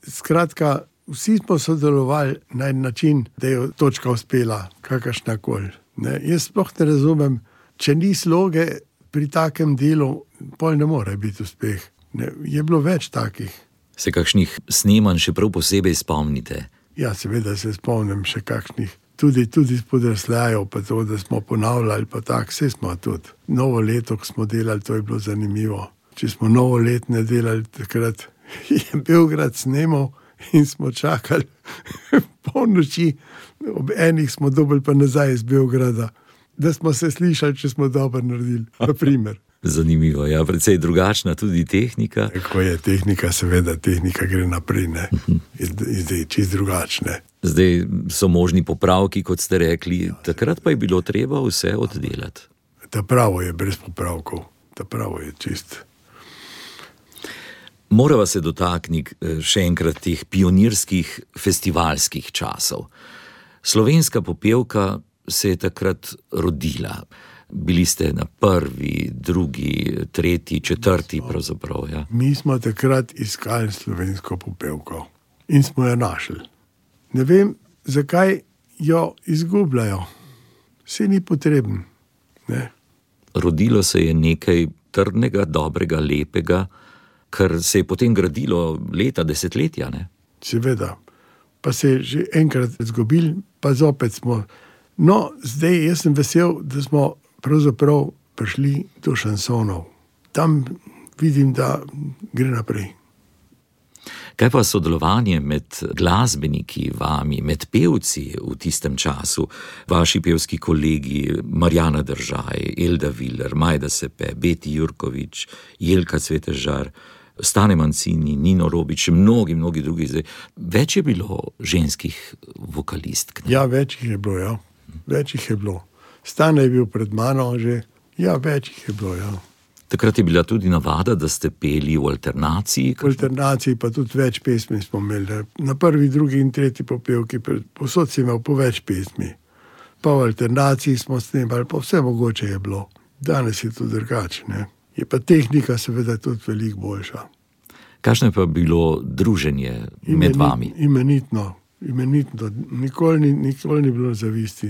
Skratka, vsi smo sodelovali na en način, da je točka uspela, kakršna koli. Ne, Jaz sploh ne razumem, če ni sloge pri takem delu, pol ne more biti uspeh. Ne, je bilo več takih. Se kakšnih snemanj še prav posebej spomnite? Ja, seveda se spomnim še kakšnih, tudi, tudi spodrsljajev, pa to, da smo ponavljali, pa tako, vse smo tudi. Novo leto, ko smo delali, to je bilo zanimivo. Če smo novo leto ne delali, takrat je Beograd snemal in smo čakali polnoči, ob enih smo dobili pa nazaj iz Beograda, da smo se slišali, če smo dobro naredili. Naprimer. Zanimivo, ja, precej drugačna tudi tehnika. Ko je tehnika, seveda, tehnika gre naprej, ne. Je je zdaj čist drugačne. Zdaj so možni popravki, kot ste rekli, takrat pa je bilo treba vse oddelati. Ta pravo je brez popravkov, ta pravo je čist. Morava se dotakniti eh, še enkrat teh pionirskih festivalskih časov. Slovenska popevka se je takrat rodila. Bili ste na prvi, drugi, tretji, četrti, pravzaprav. Ja. Mi smo takrat iskali slovensko popevko in smo jo našli. Ne vem, zakaj jo izgubljajo. Vse ni potreben. Ne? Rodilo se je nekaj trdnega, dobrega, lepega, kar se je potem gradilo leta, desetletja. Ne? Seveda, pa se je že enkrat zgubil, pa zopet smo. No, zdaj jaz sem vesel, da smo pravzaprav prišli do šansonov. Tam vidim, da gre naprej. Kaj pa sodelovanje med glasbeniki, vami, med pevci v tistem času, vaši pevski kolegi, Marjana Držaj, Elda Viler, Majda Sepe, Beti Jurkovič, Jelka Cvetežar, Stane Mancini, Nino Robič, mnogi, mnogi drugi. Zdaj, več je bilo ženskih vokalistk. Ne? Ja, več jih je bilo, ja. več jih je bilo. Stane je bil pred mano že, ja, več jih je bilo. Ja. Takrat je bila tudi navada, da ste peli v alternaciji. V alternaciji pa tudi več pesmi smo imeli. Na prvi, drugi in tretji popevki, posod si imel po več pesmi. Pa v alternaciji smo snemali, pa vse mogoče je bilo. Danes je to drugače. Je pa tehnika, seveda, tudi veliko boljša. Kakšno je pa bilo druženje med vami? Imenitno, imenitno. Nikoli, ni, nikoli ni bilo zavisti.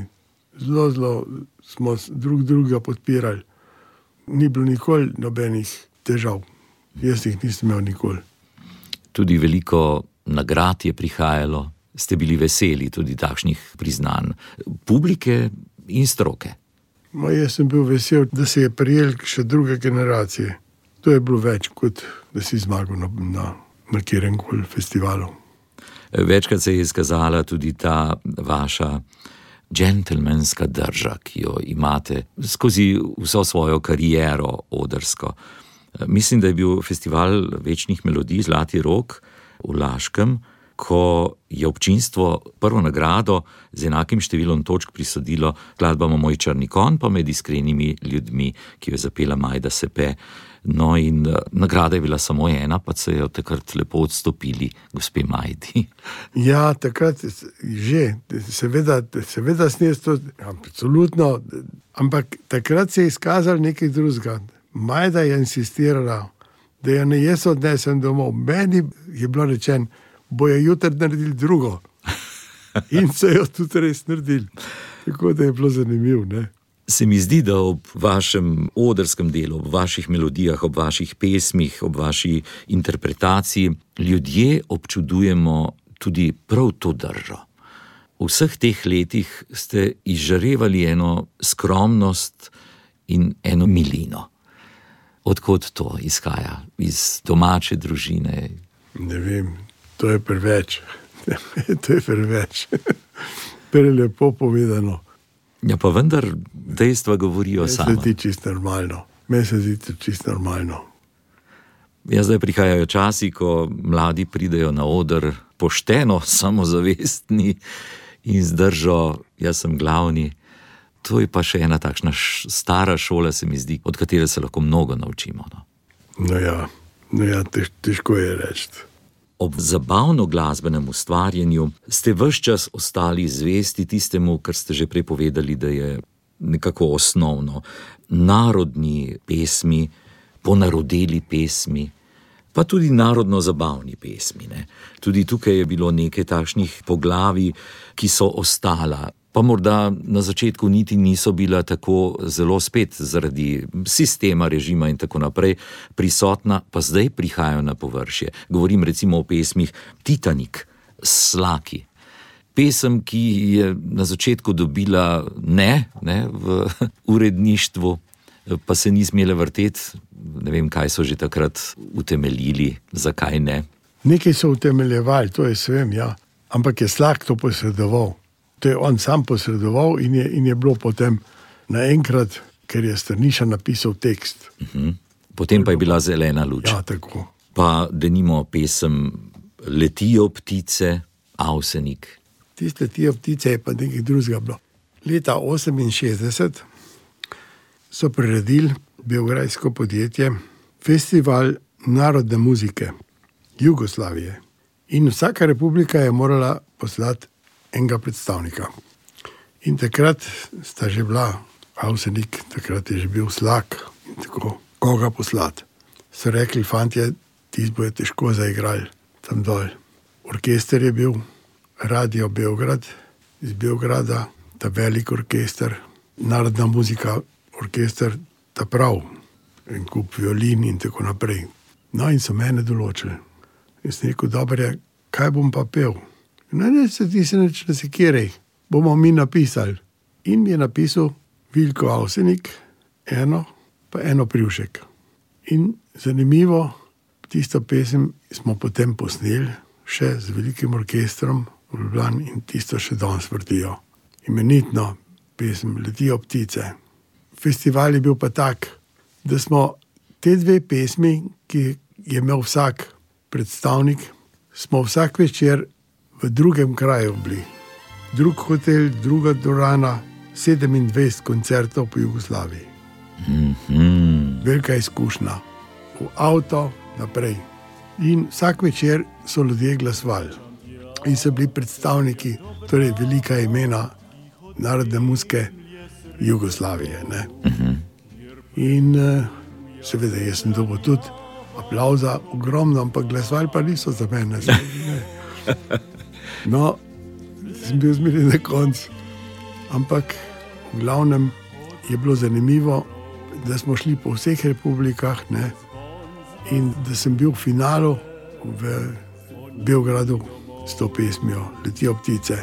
Zelo, zelo smo drug drugega podpirali. Ni bilo nikoli nobenih težav. Jaz jih nisem imel nikoli. Tudi veliko nagrad je prihajalo, ste bili veseli tudi takšnih priznanj publike in stroke. Ma jaz sem bil vesel, da se je prijel še druge generacije. To je bilo več kot da si zmagal na, na, na kjerem koli festivalu. Večkrat se je izkazala tudi ta vaša džentlmenska drža, ki jo imate skozi vso svojo kariero odrsko. Mislim, da je bil festival večnih melodij Zlati rok v Laškem, ko je občinstvo prvo nagrado z enakim številom točk prisodilo skladbama Moj črni kon, pa med iskrenimi ljudmi, ki jo je zapela Majda Sepe. No, in uh, nagrada je bila samo ena, pa se je od takrat lepo odstopili, gospe Majdi. Ja, takrat že, seveda, seveda snijes to, absolutno, ampak takrat se je izkazal nekaj drugega. Majda je insistirala, da jo ne jaz odnesem domov. Meni je bilo rečeno, bojo jutri naredili drugo. In so jo tudi res naredili. Tako da je bilo zanimivo. Ne? Se mi zdi, da ob vašem odrskem delu, ob vaših melodijah, ob vaših pesmih, ob vaši interpretaciji ljudje občudujemo tudi prav to držo. V vseh teh letih ste izžarevali eno skromnost in eno milino. Odkot to izhaja? Iz domače družine? Ne vem, to je preveč. to je preveč. Prelepo povedano. Ja, pa vendar dejstva govorijo. Meni se zdi čisto normalno. Meni se zdi čisto normalno. Ja, zdaj prihajajo časi, ko mladi pridejo na oder pošteno, samozavestni in zdržo, jaz sem glavni. To je pa še ena takšna stara šola, se mi zdi, od katere se lahko mnogo naučimo. No, no ja, no ja tež, težko je reči ob zabavno glasbenem ustvarjanju ste vse čas ostali zvesti tistemu, kar ste že prepovedali, da je nekako osnovno. Narodni pesmi, ponarodeli pesmi, pa tudi narodno zabavni pesmi. Ne. Tudi tukaj je bilo nekaj takšnih poglavij, ki so ostala pa morda na začetku niti niso bila tako zelo spet zaradi sistema, režima in tako naprej prisotna, pa zdaj prihajajo na površje. Govorim recimo o pesmih Titanik, Slaki. Pesem, ki je na začetku dobila ne, ne v uredništvu, pa se ni smela vrteti. Ne vem, kaj so že takrat utemeljili, zakaj ne. Nekaj so utemeljevali, to je svem, ja. ampak je slak to posredoval. To je on sam posredoval in je, in je bilo potem naenkrat, ker je strniša napisal tekst. Uh mhm. -huh. Potem pa je bila zelena luč. Ja, tako. Pa da nimo pesem Letijo ptice, Avsenik. Tiste letijo ptice je pa nekaj drugega bilo. Leta 68 so priredili Beograjsko podjetje Festival narodne muzike Jugoslavije. In vsaka republika je morala poslati enega predstavnika. In takrat sta že bila, avsenik, takrat je že bil slak in tako, koga poslati. So rekli, fanti, ti bojo težko zaigrali tam dol. Orkester je bil, radio Beograd, iz Beograda, ta velik orkester, narodna muzika, orkester, ta prav, en kup violin in tako naprej. No, in so mene določili. In sem rekel, dobro je, kaj bom pa pel. Ne, ne, se ti se neč ne sekiraj, bomo mi napisali. In mi je napisal Vilko Avsenik, eno, pa eno privšek. In zanimivo, tisto pesem smo potem posneli, še z velikim orkestrom v Ljubljani in tisto še danes vrtijo. Imenitno pesem Letijo ptice. Festival je bil pa tak, da smo te dve pesmi, ki je imel vsak predstavnik, smo vsak večer v drugem kraju bili. Drug hotel, druga dvorana, 27 koncertov po Jugoslaviji. Mm -hmm. Velika izkušnja, v avto naprej. In vsak večer so ljudje glasovali. In so bili predstavniki, torej velika imena narodne muske Jugoslavije. Mm -hmm. In uh, seveda, jaz sem dobil tudi aplauza, ogromno, ampak glasovali pa niso za mene. No, sem bil zmeraj na koncu. Ampak v glavnem je bilo zanimivo, da smo šli po vseh republikah ne? in da sem bil v finalu v Beogradu s to pesmijo Letijo ptice.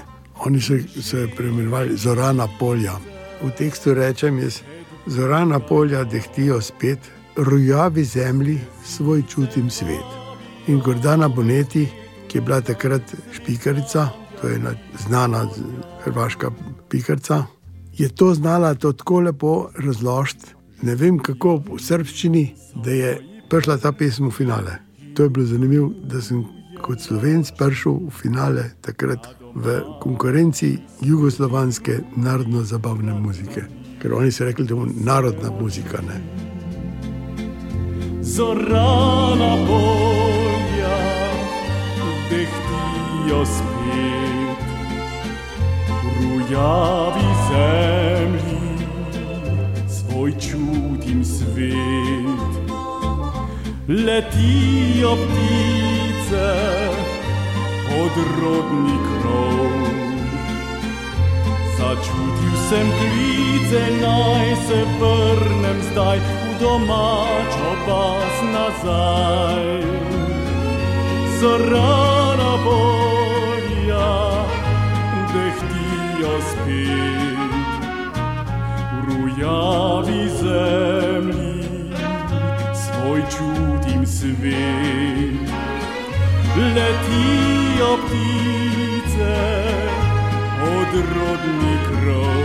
Oni so se preimenovali Zorana polja. V tekstu rečem jaz, Zorana polja dehtijo spet, rojavi zemlji svoj čutim svet. In Gordana Boneti, ki je bila takrat špikarica, to je znana hrvaška pikarca, je to znala to tako lepo razložiti. Ne vem kako v srščini, da je prišla ta pesem v finale. To je bilo zanimivo, da sem kot slovenc prišel v finale takrat v konkurenci jugoslovanske narodno-zabavne muzike. Ker oni so rekli, da je narodna muzika. Ne? Zorana polja dehtijo spet, rujavi zemlji svoj čutim svet. Letijo ptice od rodni krov, Začutil sem klice, naj se vrnem zdaj v domačo bas nazaj. Zorana polja dehtijo spet, v rujavi zemlji svoj čutim svet. Letijo ptice od rodni krov.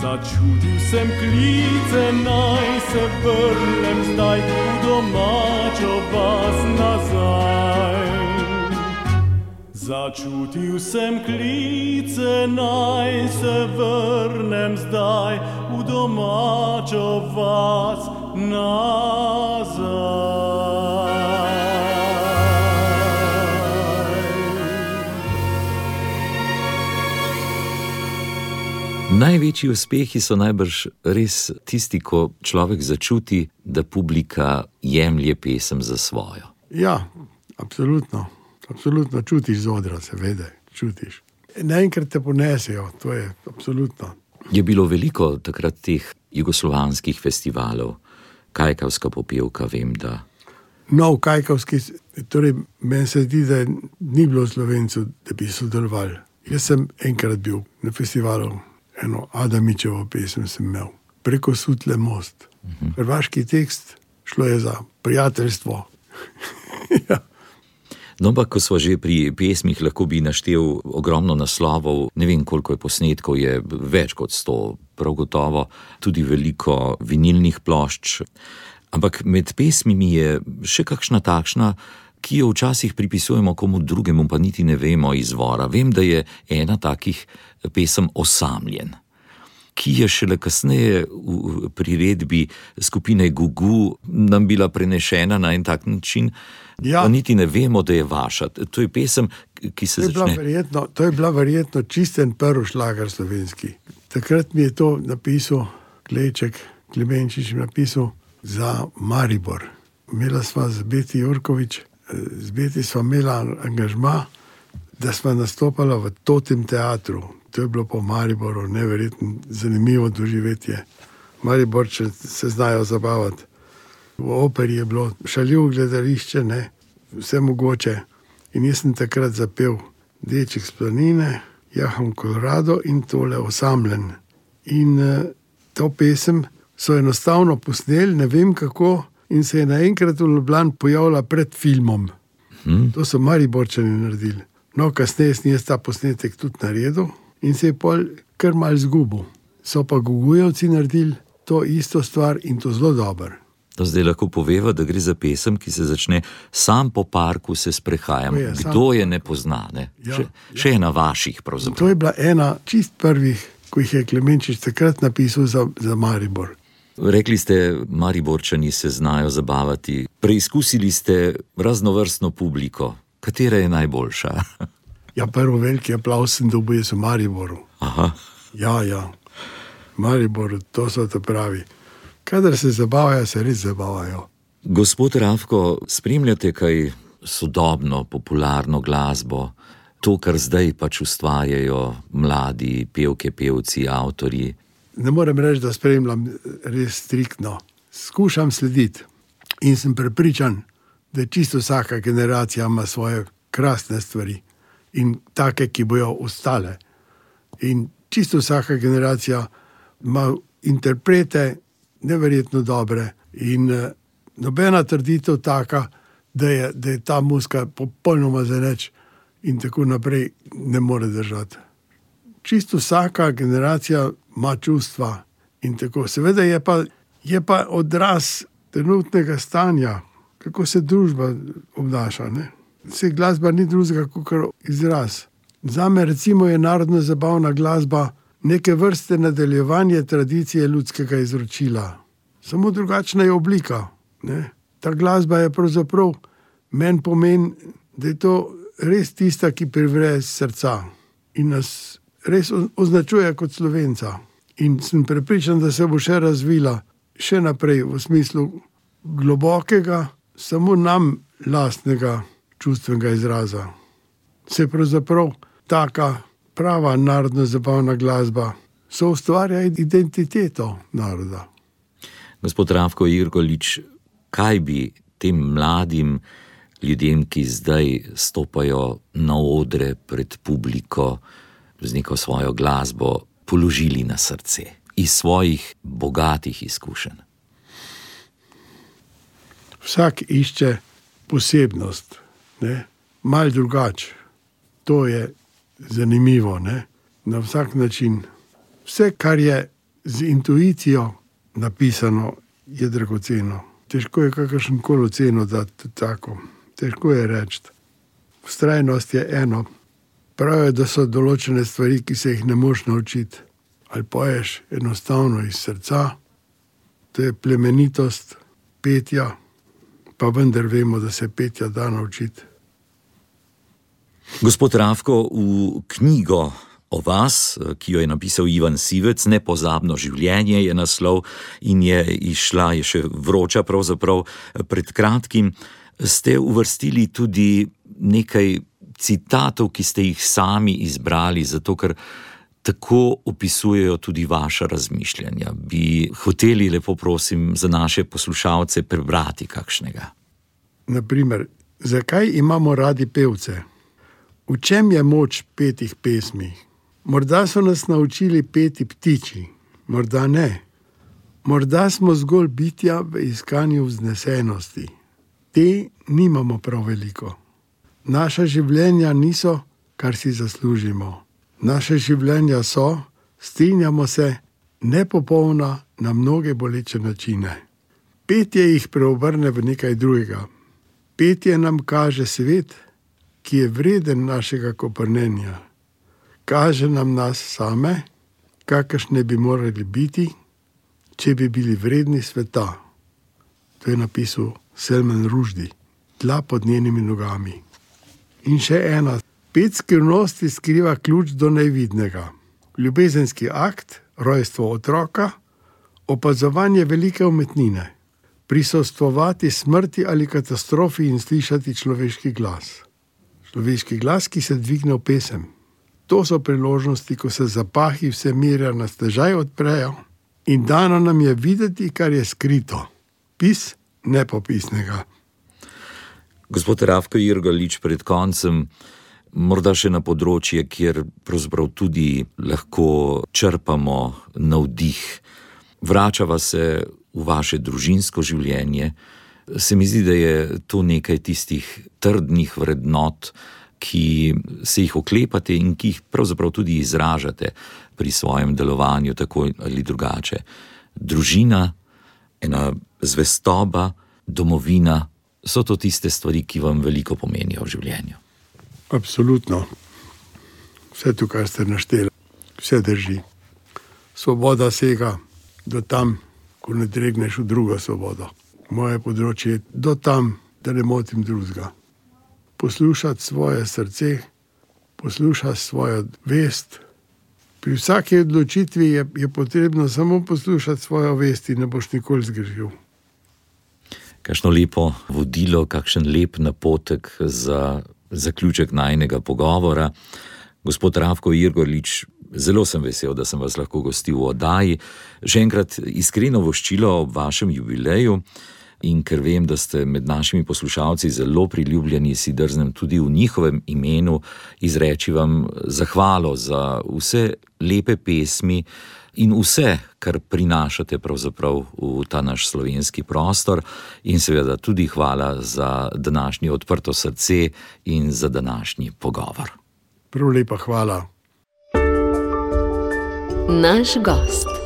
Začutil sem klice, naj se vrnem zdaj v domačo vas nazaj. Začutil sem klice, naj se vrnem zdaj v domačo vas nazaj. Največji uspehi so najbrž res tisti, ko človek začuti, da publika jemlje pesem za svojo. Ja, absolutno. Absolutno čutiš z odra, seveda, čutiš. Naenkrat te ponesejo, to je absolutno. Je bilo veliko takrat teh jugoslovanskih festivalov, kajkavska popevka, vem, da. No, v Kajkovski, torej meni se zdi, da ni bilo slovencev, da bi sodelovali. Jaz sem enkrat bil na festivalu, eno Adamičevo pesem sem imel, preko Sutle most. Hrvaški tekst, šlo je za prijateljstvo. No, ampak ko smo že pri pesmih, lahko bi naštel ogromno naslovov, ne vem koliko je posnetkov, je več kot sto, prav gotovo, tudi veliko vinilnih plošč. Ampak med pesmimi je še kakšna takšna, ki jo včasih pripisujemo komu drugemu, pa niti ne vemo izvora. Vem, da je ena takih pesem osamljen. Ki je šele kasneje v priredbi skupine Gugu nam bila prenešena na en tak način, Ja. pa niti ne vemo, da je vaša. To je pesem, ki se To začne. verjetno, to je bila verjetno čisten prvi šlager slovenski. Takrat mi je to napisal Kleček, Klemenčič napisal za Maribor. Imela sva z Beti Jurkovič, z Beti sva imela angažma, da sva nastopala v Totem teatru. To je bilo po Mariboru, neverjetno zanimivo doživetje. Mariborče se znajo zabavati. V operi je bilo šaljivo gledališče, ne, vse mogoče. In jaz sem takrat zapel Deček z planine, Jahom Kolorado in tole osamljen. In uh, to pesem so enostavno posneli, ne vem kako, in se je naenkrat v Ljubljani pojavila pred filmom. Hmm. To so Mariborčani naredili. No, kasneje sem jaz ta posnetek tudi naredil in se je pol kar mal zgubil. So pa Gugujevci naredili to isto stvar in to zelo dobro. To zdaj lahko poveva, da gre za pesem, ki se začne sam po parku se sprehajam. To je, sam Kdo po je ne pozna? Ne? Ja, še, še ena vaših, pravzaprav. To je bila ena čist prvih, ko jih je Klemenčič takrat napisal za, za Maribor. Rekli ste, Mariborčani se znajo zabavati. Preizkusili ste raznovrstno publiko. Katera je najboljša? Ja, prvo veliki aplaus sem dobil v Mariboru. Aha. Ja, ja, Mariboru, to so te pravi. Kadar se zabavajo, se res zabavajo. Gospod Ravko, spremljate kaj sodobno, popularno glasbo, to, kar zdaj pač ustvarjajo mladi pevke, pevci, avtorji. Ne morem reči, da spremljam res striktno. Skušam slediti in sem prepričan, da čisto vsaka generacija ima svoje krasne stvari in take, ki bojo ostale. In čisto vsaka generacija ima interprete, neverjetno dobre. In uh, nobena trditev taka, da je, da je ta muska popolnoma zaneč in tako naprej, ne more držati. Čisto vsaka generacija ima čustva in tako. Seveda je pa, je pa odraz trenutnega stanja, kako se družba obnaša. Ne? Vse glasba ni drugega kot izraz. Za me je narodna zabavna glasba neke vrste nadaljevanje tradicije ljudskega izročila. Samo drugačna je oblika. Ne? Ta glasba je pravzaprav meni pomen, da je to res tista, ki privre iz srca in nas res označuje kot slovenca. In sem prepričan, da se bo še razvila še naprej v smislu globokega, samo nam lastnega čustvenega izraza. Se pravzaprav taka prava narodna zabavna glasba so ustvarja identiteto naroda. Gospod Ravko Irgolič, kaj bi tem mladim ljudem, ki zdaj stopajo na odre pred publiko z neko svojo glasbo, položili na srce iz svojih bogatih izkušenj? Vsak išče posebnost, malo drugače. To je zanimivo, ne? na vsak način. Vse, kar je z intuicijo napisano, je dragoceno. Težko je kakršen koli oceno dati tako, težko je reči. Vztrajnost je eno. Pravijo, da so določene stvari, ki se jih ne moš naučiti. Ali poješ enostavno iz srca, to je plemenitost petja, pa vendar vemo, da se petja da naučiti. Gospod Ravko, v knjigo o vas, ki jo je napisal Ivan Sivec, Nepozabno življenje je naslov in je išla, je še vroča, pravzaprav pred kratkim, ste uvrstili tudi nekaj citatov, ki ste jih sami izbrali, zato ker tako opisujejo tudi vaše razmišljanja. Bi hoteli, lepo prosim, za naše poslušalce prebrati kakšnega? Naprimer, zakaj imamo radi pevce? V čem je moč petih pesmi? Morda so nas naučili peti ptiči, morda ne. Morda smo zgolj bitja v iskanju vznesenosti. Te nimamo prav veliko. Naša življenja niso, kar si zaslužimo. Naše življenja so, strinjamo se, nepopolna na mnoge boleče načine. Petje jih preobrne v nekaj drugega. Petje nam kaže svet, ki je vreden našega koprnenja. Kaže nam nas same, kakršne bi morali biti, če bi bili vredni sveta. To je napisal Selman Ruždi, tla pod njenimi nogami. In še ena, pet skrivnosti skriva ključ do najvidnega. Ljubezenski akt, rojstvo otroka, opazovanje velike umetnine, prisostvovati smrti ali katastrofi in slišati človeški glas človeški glas, ki se dvigne v pesem. To so priložnosti, ko se zapahi vse mirja na stežaj odprejo in dano nam je videti, kar je skrito, pis nepopisnega. Gospod Ravko Irgolič, pred koncem, morda še na področje, kjer pravzaprav tudi lahko črpamo navdih, vračava se v vaše družinsko življenje se mi zdi, da je to nekaj tistih trdnih vrednot, ki se jih oklepate in ki jih pravzaprav tudi izražate pri svojem delovanju, tako ali drugače. Družina, ena zvestoba, domovina, so to tiste stvari, ki vam veliko pomenijo v življenju. Absolutno. Vse to, kar ste našteli, vse drži. Svoboda sega do tam, ko ne dregneš v drugo svobodo moje področje, do tam, da ne motim drugega. Poslušati svoje srce, poslušati svojo vest. Pri vsaki odločitvi je, je potrebno samo poslušati svojo vest, in ne boš nikoli zgrešil. Kakšno lepo vodilo, kakšen lep napotek za zaključek najnega pogovora. Gospod Ravko Irgolič, zelo sem vesel, da sem vas lahko gostil v oddaji. Še enkrat iskreno voščilo ob vašem jubileju. In ker vem, da ste med našimi poslušalci zelo priljubljeni, si drznem tudi v njihovem imenu izreči vam zahvalo za vse lepe pesmi, in vse, kar prinašate v ta naš slovenski prostor, in seveda tudi hvala za današnje odprto srce in za današnji pogovor. Prav lepa hvala. Naš gost.